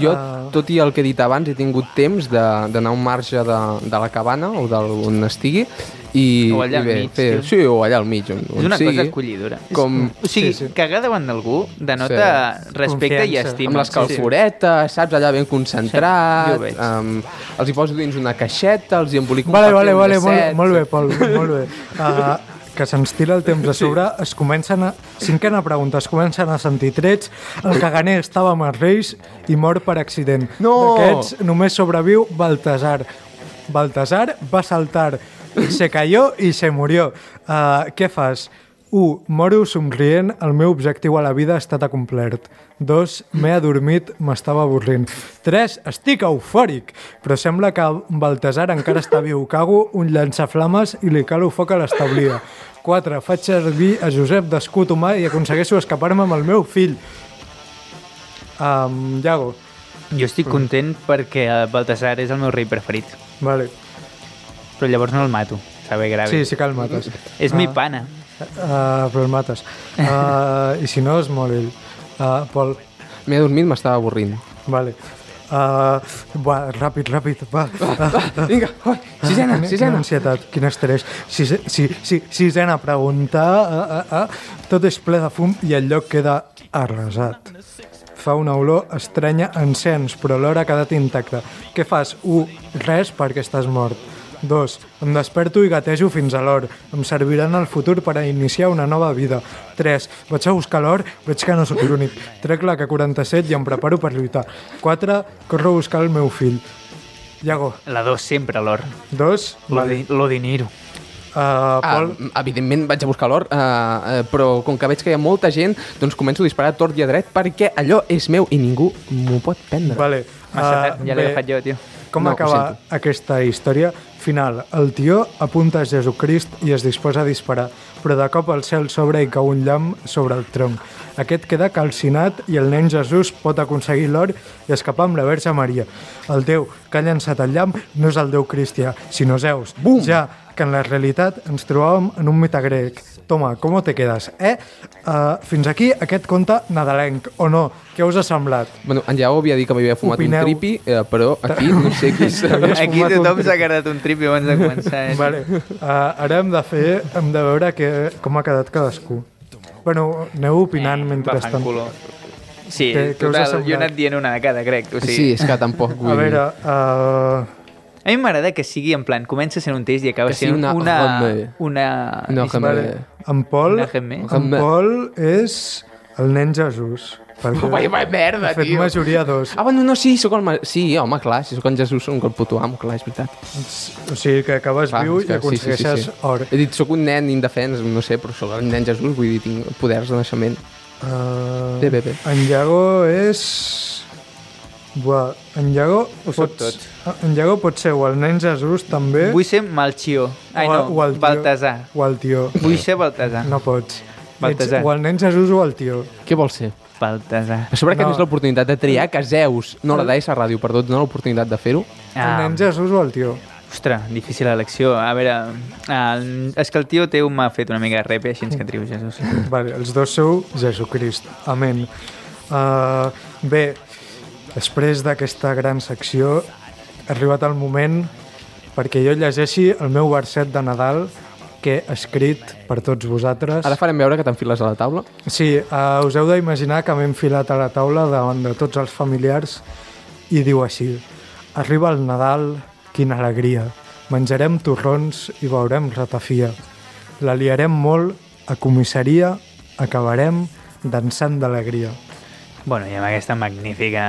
Speaker 1: Jo,
Speaker 3: Ah.
Speaker 1: tot i el que he dit abans, he tingut temps de- d'anar a un marge de, de la cabana o d'on estigui i,
Speaker 2: O allà
Speaker 1: i
Speaker 2: al
Speaker 1: bé,
Speaker 2: mig,
Speaker 1: fer, sí, o allà al mig, on, on
Speaker 2: És una
Speaker 1: sigui,
Speaker 2: cosa acollidora.
Speaker 1: Com-
Speaker 2: O sigui,
Speaker 3: Sí, sí.
Speaker 2: cagar davant d'algú denota respecte i
Speaker 3: Confiança.
Speaker 2: estima.
Speaker 1: amb les calforetes, saps, allà ben concentrat,
Speaker 2: Sí,
Speaker 1: um, els hi poso dins una caixeta, els hi embolico un
Speaker 3: Vale,
Speaker 1: paper
Speaker 3: vale, vale, molt, molt bé, Pol, molt bé. Uh, que se'ns tira el temps a sobre, es comencen a... Cinquena pregunta, es comencen a sentir trets, el caganer estava amb els reis i mor per accident.
Speaker 1: No!
Speaker 3: D'aquests només sobreviu Baltasar. Baltasar va saltar, se cayó i se murió. Uh, què fas? 1. Moro somrient, el meu objectiu a la vida ha estat acomplert. 2. M'he adormit, m'estava avorrint. 3. Estic eufòric, però sembla que Baltasar encara està viu. Cago un llançaflames i li calo foc a l'establia. 4. Faig servir a Josep d'escut humà i aconsegueixo escapar-me amb el meu fill. Um, Iago,
Speaker 2: Jo estic content perquè Baltasar és el meu rei preferit.
Speaker 3: vale.
Speaker 2: Però llavors no el mato, saber grave.
Speaker 3: Sí, sí que el mates.
Speaker 2: És mi pana.
Speaker 3: Uh, però el mates. Uh, I si no, és molt ell. Uh, Pol,
Speaker 1: M'he adormit, m'estava avorrint.
Speaker 3: vale. Uh, va, ràpid, ràpid, va. Uh,
Speaker 1: Vinga, oi, sisena,
Speaker 3: Quina
Speaker 1: sisena.
Speaker 3: ansietat, quin estrès. Sise, si, si, sisena pregunta. Uh, uh, uh. Tot és ple de fum i el lloc queda arrasat. Fa una olor estranya a encens, però l'hora ha quedat intacta. Què fas? 1. Res perquè estàs mort. 2. Em desperto i gatejo fins a l'or. Em serviran al futur per a iniciar una nova vida. 3. Vaig a buscar l'or, veig que no sóc l'únic. Trec la K-47 i em preparo per lluitar. 4. Corro a buscar el meu fill. Iago,
Speaker 2: La 2 sempre l'or.
Speaker 3: 2.
Speaker 2: Lo, di, lo dinero.
Speaker 3: Uh,
Speaker 1: Ah,
Speaker 3: Pol,
Speaker 1: evidentment vaig a buscar l'or, uh, uh, però com que veig que hi ha molta gent, doncs començo a disparar tort i a dret perquè allò és meu i ningú m'ho pot prendre.
Speaker 3: vale.
Speaker 2: Massa
Speaker 3: uh,
Speaker 2: tard, ja l'he agafat jo, tio.
Speaker 3: Com
Speaker 1: No,
Speaker 3: acaba aquesta història? Final. El tio apunta a Jesucrist i es disposa a disparar, però de cop el cel s'obre i cau un llamp sobre el tronc. Aquest queda calcinat i el nen Jesús pot aconseguir l'or i escapar amb la Verge Maria. El Déu que ha llançat el llamp no és el Déu cristià, sinó Zeus. Bum! Ja que en la realitat ens trobàvem en un mite grec. Toma, com te quedes, eh? Uh, fins aquí aquest conte nadalenc, o no? Què us ha semblat?
Speaker 1: Bueno, en Jau havia dit que m'havia fumat
Speaker 3: Opineu.
Speaker 1: un tripi, eh, però aquí no sé qui és...
Speaker 2: Aquí tothom s'ha quedat un tripi abans de començar. Eh?
Speaker 3: Vale. Uh, ara hem de fer, hem de veure que, com ha quedat cadascú. Bueno, aneu opinant
Speaker 2: Va,
Speaker 3: mentrestant.
Speaker 2: Sí,
Speaker 3: us ha
Speaker 2: total, jo he anat dient una de cada, crec. O sigui,
Speaker 1: Sí, és que tampoc vull
Speaker 3: A veure, uh,
Speaker 2: A mi m'agrada que sigui en plan, comença sent un test i acaba
Speaker 1: Que
Speaker 2: sent
Speaker 1: una
Speaker 2: una...
Speaker 1: reme.
Speaker 2: una...
Speaker 1: No, que
Speaker 3: vale. en Pol,
Speaker 2: Una
Speaker 3: en. Pol és el nen Jesús. Perquè
Speaker 1: Vai, vai, merda,
Speaker 3: ha fet
Speaker 1: tio.
Speaker 3: majoria dos.
Speaker 1: Ah, bueno, no, sí, sóc el... Sí, home, clar, si sóc en Jesús, sóc el puto amo, clar, és veritat.
Speaker 3: O sigui que acabes
Speaker 1: Clar,
Speaker 3: viu
Speaker 1: és
Speaker 3: i
Speaker 1: que
Speaker 3: aconsegueixes or.
Speaker 1: He dit, sóc un nen indefens, no sé, però sóc el nen Jesús, vull dir, tinc poders de naixement.
Speaker 3: Uh,
Speaker 1: Bé, bé, bé.
Speaker 3: En Iago és... Buah, en Iago...
Speaker 2: Ho soc
Speaker 3: pots- En Iago pot ser o el nen Jesús també
Speaker 2: Vull ser Malchior. Ai,
Speaker 3: o,
Speaker 2: no,
Speaker 3: o el tio,
Speaker 2: Baltasar.
Speaker 3: O el tio.
Speaker 2: Vull ser Baltasar.
Speaker 3: No pots.
Speaker 2: Baltasar.
Speaker 3: O el nen Jesús o el tio.
Speaker 1: Què vols ser?
Speaker 2: Baltasar.
Speaker 1: A sobre que
Speaker 3: No.
Speaker 1: tens l'oportunitat de triar que Zeus, no la d'AS Ràdio, perdó, et dona l'oportunitat de fer-ho.
Speaker 3: El
Speaker 2: Ah,
Speaker 3: nen Jesús o el tio.
Speaker 2: ostres, difícil elecció. A veure, el, és que el tio teu m'ha fet una mica de repe, així que triu Jesús.
Speaker 3: Vale, els dos sou Jesucrist. Amén. Uh, bé, després d'aquesta gran secció ha arribat el moment perquè jo llegeixi el meu verset de Nadal que he escrit per tots vosaltres.
Speaker 1: Ara farem veure que t'enfiles a la taula.
Speaker 3: Sí, uh, us heu d'imaginar que m'he enfilat a la taula davant de tots els familiars i diu així Arriba el Nadal, quina alegria. Menjarem torrons i veurem ratafia. La liarem molt a comissaria, acabarem dansant d'alegria.
Speaker 2: Bueno, i amb aquesta magnífica...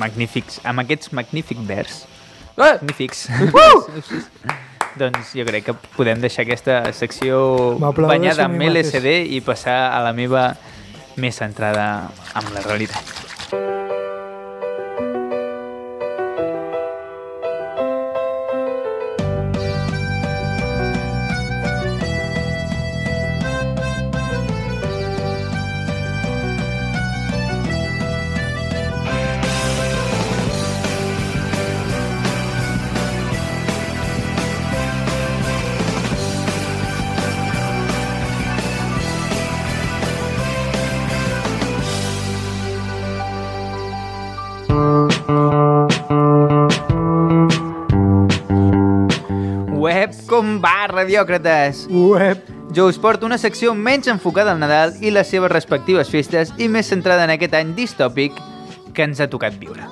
Speaker 2: Magnífics, amb aquests magnífic vers,
Speaker 1: Eh!
Speaker 2: magnífics, doncs jo crec que podem deixar aquesta secció banyada amb. LSD i passar a la meva més centrada amb la realitat. Radiòcrates!
Speaker 3: Uep!
Speaker 2: Jo us porto una secció menys enfocada al Nadal i les seves respectives festes i més centrada en aquest any distòpic que ens ha tocat viure.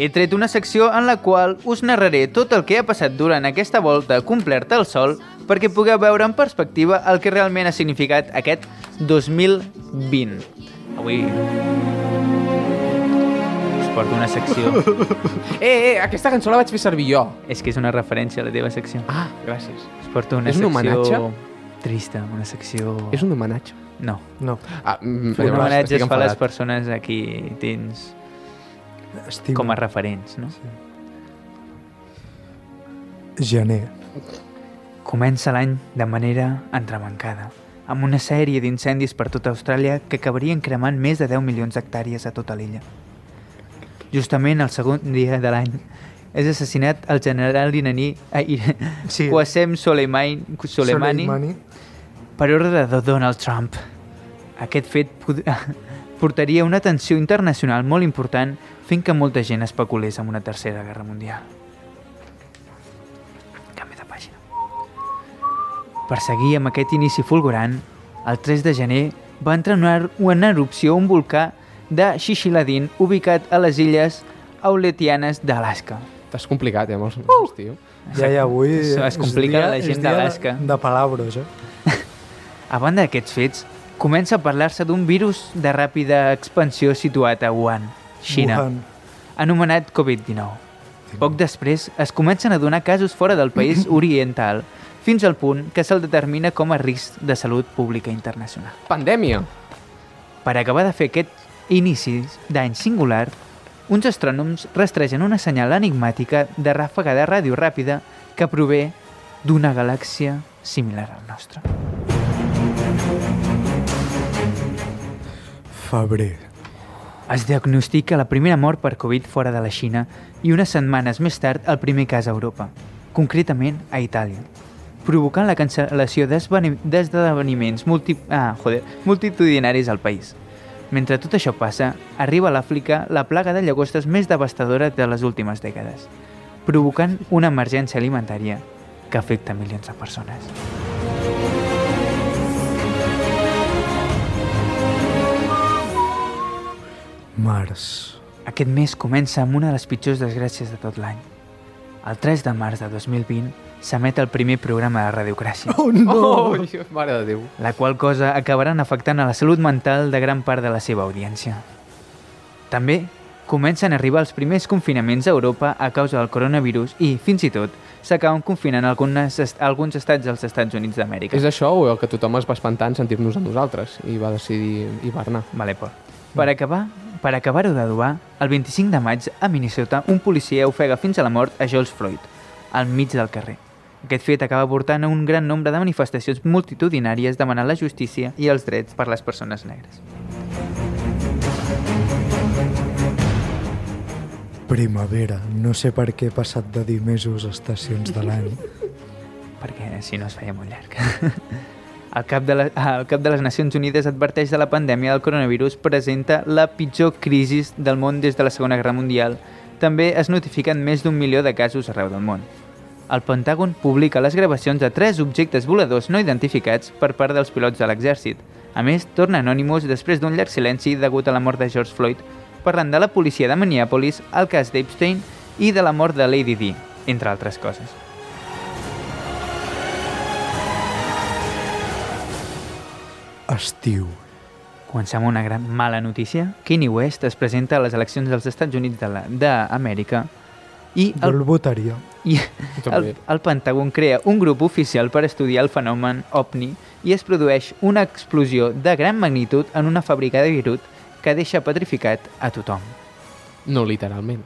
Speaker 2: He tret una secció en la qual us narraré tot el que ha passat durant aquesta volta complerta al sol perquè pugueu veure en perspectiva el que realment ha significat aquest 2020. Avui porto una secció...
Speaker 1: Eh, eh, aquesta cançó la vaig fer servir jo.
Speaker 2: És que és una referència a la teva secció.
Speaker 1: Ah, gràcies.
Speaker 2: Us porto una
Speaker 1: És un
Speaker 2: secció...
Speaker 1: homenatge?
Speaker 2: Trista, una secció...
Speaker 1: És un homenatge.
Speaker 2: No,
Speaker 3: No,
Speaker 1: Ah, mm,
Speaker 2: un homenatge es fa a les persones a qui tens
Speaker 3: estima.
Speaker 2: com a referents, no?
Speaker 3: Gener.
Speaker 2: Comença l'any de manera entremancada, amb una sèrie d'incendis per tota Austràlia que acabarien cremant més de 10 milions d'hectàrees a tota l'illa. Justament el segon dia de l'any és assassinat el general iraní
Speaker 3: Sí.
Speaker 2: Qasem Soleimani, Soleimani
Speaker 3: Soleimani.
Speaker 2: per ordre de Donald Trump. Aquest fet portaria una tensió internacional molt important fent que molta gent especulés amb una tercera guerra mundial. Canvi de pàgina. Per seguir amb aquest inici fulgurant, el 3 de gener va entrar en er- en erupció un volcà de Shishiladin ubicat a les illes Auletianes d'Alaska.
Speaker 1: T'has complicat, eh, amb els noms, tio.
Speaker 3: Ja, ja, avui...
Speaker 2: Es- complica
Speaker 3: dia-
Speaker 2: la gent d'Alaska.
Speaker 3: De, de palabros, eh?
Speaker 2: A banda d'aquests fets, comença a parlar-se d'un virus de ràpida expansió situat a Wuhan, Xina,
Speaker 3: Wuhan.
Speaker 2: anomenat Covid-19. Poc després, es comencen a donar casos fora del país oriental, fins al punt que se'l determina com a risc de salut pública internacional.
Speaker 1: Pandèmia.
Speaker 2: Per acabar de fer aquest inici d'any singular, uns astrònoms rastregen una senyal enigmàtica de ràfaga de ràdio ràpida que prové d'una galàxia similar al nostre.
Speaker 3: Febrer.
Speaker 2: Es diagnostica la primera mort per Covid fora de la Xina i unes setmanes més tard el primer cas a Europa, concretament a Itàlia, provocant la cancel·lació d'esdeveniments multi... ah, joder, multitudinaris al país. Mentre tot això passa, arriba a l'Àfrica la plaga de llagostes més devastadora de les últimes dècades, provocant una emergència alimentària que afecta milions de persones.
Speaker 3: Març.
Speaker 2: Aquest mes comença amb una de les pitjors desgràcies de tot l'any. El 3 de març de 2020 s'emet el primer programa de Radiocràcia,
Speaker 3: Oh, no!
Speaker 1: Oh, mare de Déu.
Speaker 2: la qual cosa acabaran afectant a la salut mental de gran part de la seva audiència. També comencen a arribar els primers confinaments a Europa a causa del coronavirus i, fins i tot, s'acaben confinant algunes, est- alguns estats dels Estats Units d'Amèrica.
Speaker 1: És això o el que tothom es va espantar en sentir-nos a nosaltres i va decidir hivernar?
Speaker 2: Vale, por. Per acabar, per acabar-ho d'adobar, el 25 de maig, a Minnesota, un policia ofega fins a la mort a George Floyd, al mig del carrer, Aquest fet acaba portant a un gran nombre de manifestacions multitudinàries demanant la justícia i els drets per les persones negres.
Speaker 3: Primavera. No sé per què he passat de dir mesos a estacions de l'any.
Speaker 2: perquè si no es feia molt llarg. El cap, de la, el cap de les Nacions Unides adverteix de la pandèmia del coronavirus presenta la pitjor crisi del món des de la Segona Guerra Mundial. També es notifiquen més d'un milió de casos arreu del món. El Pentàgon publica les gravacions de tres objectes voladors no identificats per part dels pilots de l'exèrcit. A més, torna Anonymous després d'un llarg silenci degut a la mort de George Floyd, parlant de la policia de Minneapolis, el cas d'Epstein i de la mort de Lady Di, entre altres coses.
Speaker 3: Estiu.
Speaker 2: Comencem amb una gran mala notícia. Kanye West es presenta a les eleccions dels Estats Units de la- i
Speaker 3: Jo
Speaker 2: el,
Speaker 3: el votaria.
Speaker 2: i el, el Pentàgon crea un grup oficial per estudiar el fenomen OVNI i es produeix una explosió de gran magnitud en una fàbrica de Beirut que deixa petrificat a tothom.
Speaker 1: No literalment.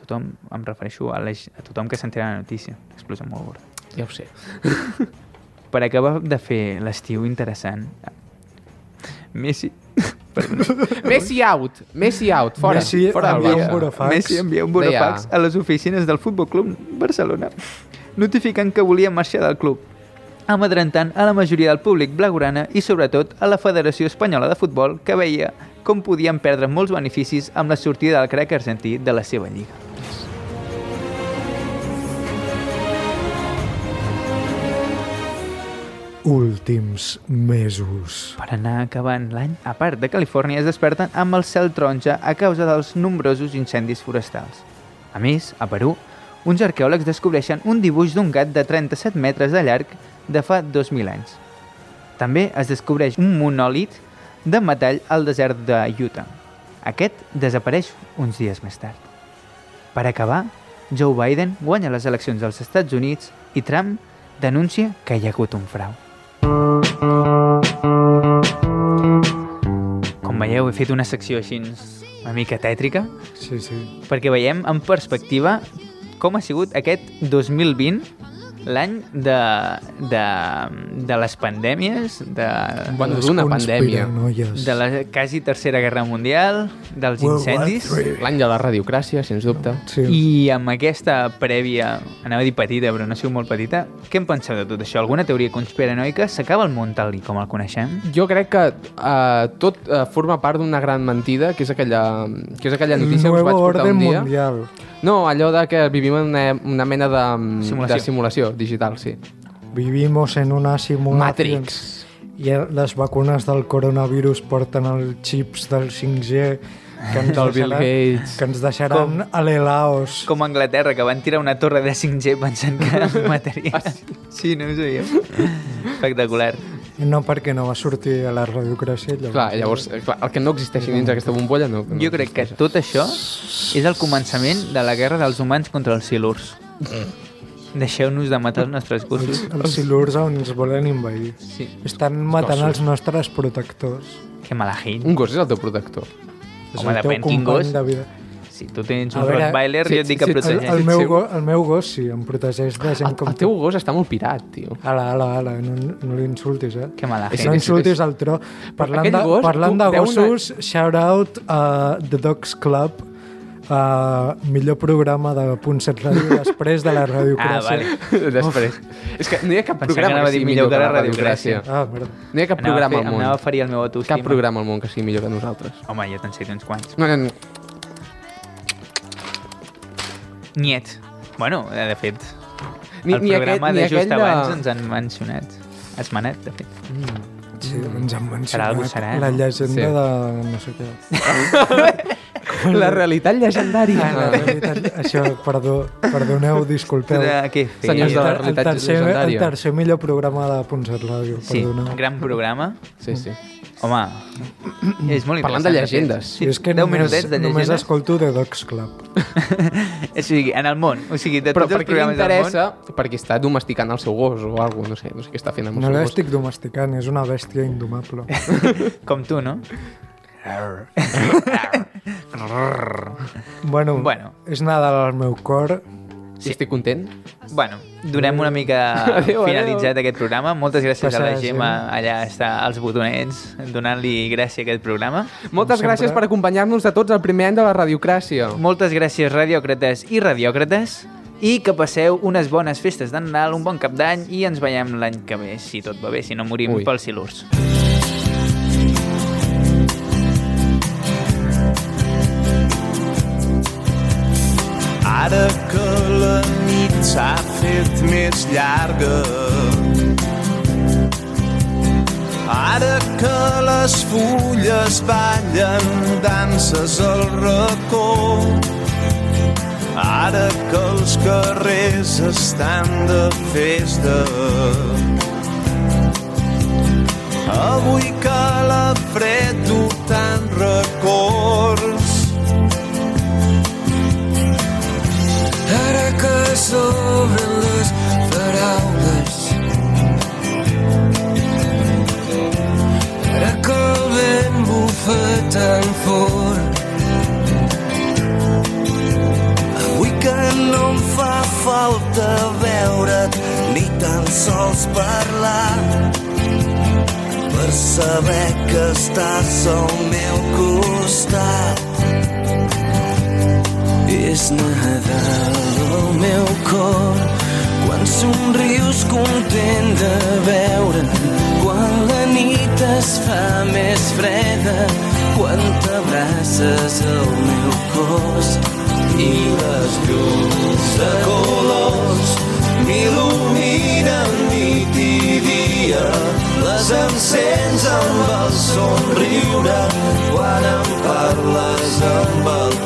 Speaker 2: Tothom, em refereixo a, la, g- a tothom que s'entera la notícia. Explosió molt gorda.
Speaker 1: Ja ho sé.
Speaker 2: Per acabar de fer l'estiu interessant, Messi...
Speaker 1: Messi out! Messi out! Fora!
Speaker 3: Messi
Speaker 1: fora del
Speaker 3: envia un burofax.
Speaker 2: Messi envia un burofax
Speaker 1: Deia-
Speaker 2: a les oficines del Futbol Club Barcelona notificant que volia marxar del club amadrentant a la majoria del públic blaugrana i sobretot a la Federació Espanyola de Futbol que veia com podien perdre molts beneficis amb la sortida del crack argentí de la seva lliga.
Speaker 3: Últims mesos.
Speaker 2: Per anar acabant l'any, a part de Califòrnia, es desperten amb el cel taronja a causa dels nombrosos incendis forestals. A més, a Perú, uns arqueòlegs descobreixen un dibuix d'un gat de 37 metres de llarg de fa 2.000 anys. També es descobreix un monòlit de metall al desert de Utah. Aquest desapareix uns dies més tard. Per acabar, Joe Biden guanya les eleccions als Estats Units i Trump denuncia que hi ha hagut un frau. Com veieu, he fet una secció així una mica tètrica,
Speaker 3: Sí, sí.
Speaker 2: perquè veiem en perspectiva com ha sigut aquest 2020, l'any de, de, de les pandèmies, de,
Speaker 1: Bueno,
Speaker 3: Les
Speaker 1: d'una pandèmia.
Speaker 2: de la quasi tercera guerra mundial, dels
Speaker 3: World
Speaker 2: incendis.
Speaker 1: L'any de la radiocràcia, sens dubte.
Speaker 3: Sí.
Speaker 2: i amb aquesta prèvia, anava a dir petita, però no ha sigut molt petita, què en penseu de tot això? Alguna teoria conspiranoica? S'acaba el món tal i com el coneixem?
Speaker 1: Jo crec que uh, tot uh, forma part d'una gran mentida, que és aquella, que és aquella notícia que us vaig portar un dia.
Speaker 3: mundial.
Speaker 1: No, allò de que vivim en una, una mena de,
Speaker 2: Simulació.
Speaker 1: de simulació digital, sí.
Speaker 3: Vivimos en una simulación.
Speaker 1: Matrix.
Speaker 3: I les vacunes del coronavirus porten els xips del 5G que ens,
Speaker 1: Del Bill
Speaker 3: deixaran,
Speaker 1: Gates.
Speaker 3: que ens deixaran a l'Elaos.
Speaker 2: Com a Anglaterra, que van tirar una torre de 5G pensant que mataria. Sí, no ho sabíem. Espectacular.
Speaker 3: No, perquè no va sortir a la radiocràcia. Llavors,
Speaker 1: Clar, llavors, eh, clar, el que no existeixi dins aquesta bombolla no, no
Speaker 2: Jo crec que tot això és el començament de la guerra dels humans contra els silurs. Deixeu-nos de matar els nostres
Speaker 3: Els,
Speaker 2: gossos.
Speaker 3: els silurs ens volen invadir.
Speaker 2: Sí.
Speaker 3: Estan matant
Speaker 1: gossos.
Speaker 3: els nostres protectors.
Speaker 2: Que mala gent.
Speaker 1: Un gos és el teu protector.
Speaker 3: És
Speaker 2: Home,
Speaker 3: el teu
Speaker 2: depèn quin
Speaker 3: company
Speaker 2: gos.
Speaker 3: de vida.
Speaker 2: Si tu tens un
Speaker 3: veure,
Speaker 2: Rottweiler,
Speaker 1: sí,
Speaker 2: jo et dic que
Speaker 1: sí,
Speaker 3: El,
Speaker 2: protegeix.
Speaker 3: el, meu
Speaker 1: sí.
Speaker 3: go, el meu gos sí, em protegeix de gent
Speaker 1: El,
Speaker 3: com
Speaker 1: el teu gos està molt pirat, tio.
Speaker 3: Ala, ala, ala, no, no l'insultis, eh?
Speaker 2: Que mala
Speaker 1: És-
Speaker 3: No
Speaker 2: gent.
Speaker 3: insultis al tro. Parlant de,
Speaker 1: gos,
Speaker 3: parlant de
Speaker 1: deu una-
Speaker 3: gossos, shout out a The Dogs Club, uh, millor programa de Punt Set Ràdio després de la
Speaker 2: Ah,
Speaker 3: radiocràcia.
Speaker 2: vale.
Speaker 1: Després. És que no hi ha cap
Speaker 2: Pensava que
Speaker 1: programa que
Speaker 2: dir
Speaker 1: sigui
Speaker 2: millor
Speaker 1: que la
Speaker 2: radiocràcia.
Speaker 3: Ah, merda.
Speaker 1: No hi ha cap
Speaker 2: Anava
Speaker 1: programa
Speaker 2: fer-
Speaker 1: al món.
Speaker 2: Anava a ferir el meu autoestima.
Speaker 1: Cap programa al món que sigui millor que nosaltres.
Speaker 2: Home, jo te'n sé uns quants.
Speaker 1: No, no, no.
Speaker 2: Niet. Bueno, eh, de fet,
Speaker 1: Ni,
Speaker 2: el
Speaker 1: ni
Speaker 2: programa
Speaker 1: aquest,
Speaker 2: de just
Speaker 1: aquell
Speaker 2: abans ens han mencionat. Esmenat, de fet.
Speaker 3: Sí, ens han mencionat
Speaker 2: Serà serà,
Speaker 3: la llegenda
Speaker 1: Sí.
Speaker 3: de no sé què.
Speaker 1: La realitat llegendària.
Speaker 3: Ah, la realitat, això, perdó, perdoneu, disculpeu.
Speaker 2: Què?
Speaker 1: Senyors de la
Speaker 3: el, el,
Speaker 1: realitat
Speaker 3: tercer, el
Speaker 1: llegendària.
Speaker 3: tercer millor programa de Punt Set Ràdio,
Speaker 2: Sí,
Speaker 3: perdoneu.
Speaker 2: gran programa.
Speaker 1: Sí, sí.
Speaker 2: Home, és molt
Speaker 1: Parlant de llegendes.
Speaker 2: Sí,
Speaker 3: és que
Speaker 2: 10
Speaker 3: només,
Speaker 2: de
Speaker 3: només
Speaker 2: llegendes.
Speaker 3: escolto The Dogs Club.
Speaker 2: O sigui, en el món. O sigui, de
Speaker 1: Però
Speaker 2: tots els
Speaker 1: per què li
Speaker 2: programes del món...
Speaker 1: Perquè està domesticant el seu gos o alguna no sé, no sé què està fent amb el
Speaker 3: No
Speaker 1: seu gos.
Speaker 3: l'estic domesticant, és una bèstia indomable.
Speaker 2: Com tu, no?
Speaker 3: Bueno,
Speaker 2: Bueno.
Speaker 3: és Nadal al meu cor
Speaker 1: Sí. I estic content.
Speaker 2: Bueno, donem una mica
Speaker 1: Adéu,
Speaker 2: finalitzat
Speaker 1: adéu.
Speaker 2: aquest programa. Moltes gràcies a la
Speaker 3: Passa,
Speaker 2: Gemma,
Speaker 3: Gemma.
Speaker 2: allà està als botonets, donant-li gràcia a aquest programa.
Speaker 1: Moltes
Speaker 3: sempre.
Speaker 1: gràcies per acompanyar-nos de tots al primer any de la radiocràcia.
Speaker 2: Moltes gràcies, radiòcrates i radiòcrates, i que passeu unes bones festes de Nadal, un bon cap d'any, i ens veiem l'any que ve, si tot va bé, si no morim
Speaker 1: Ui.
Speaker 2: pels silurs.
Speaker 6: Ara que la nit s'ha fet més llarga. Ara que les fulles ballen danses al racó. Ara que els carrers estan de festa. Avui que la fred du tant
Speaker 7: tan fort
Speaker 6: Avui que no em fa falta veure't ni tan sols parlar. Per saber que estàs al meu costat.
Speaker 7: És Nadal al meu cor. Quan somrius content de veure'm quan la nit es fa més freda quan t'abraces al meu cos
Speaker 6: i les llums de colors m'il·luminen nit i dia. Les encens amb el somriure quan em parles amb el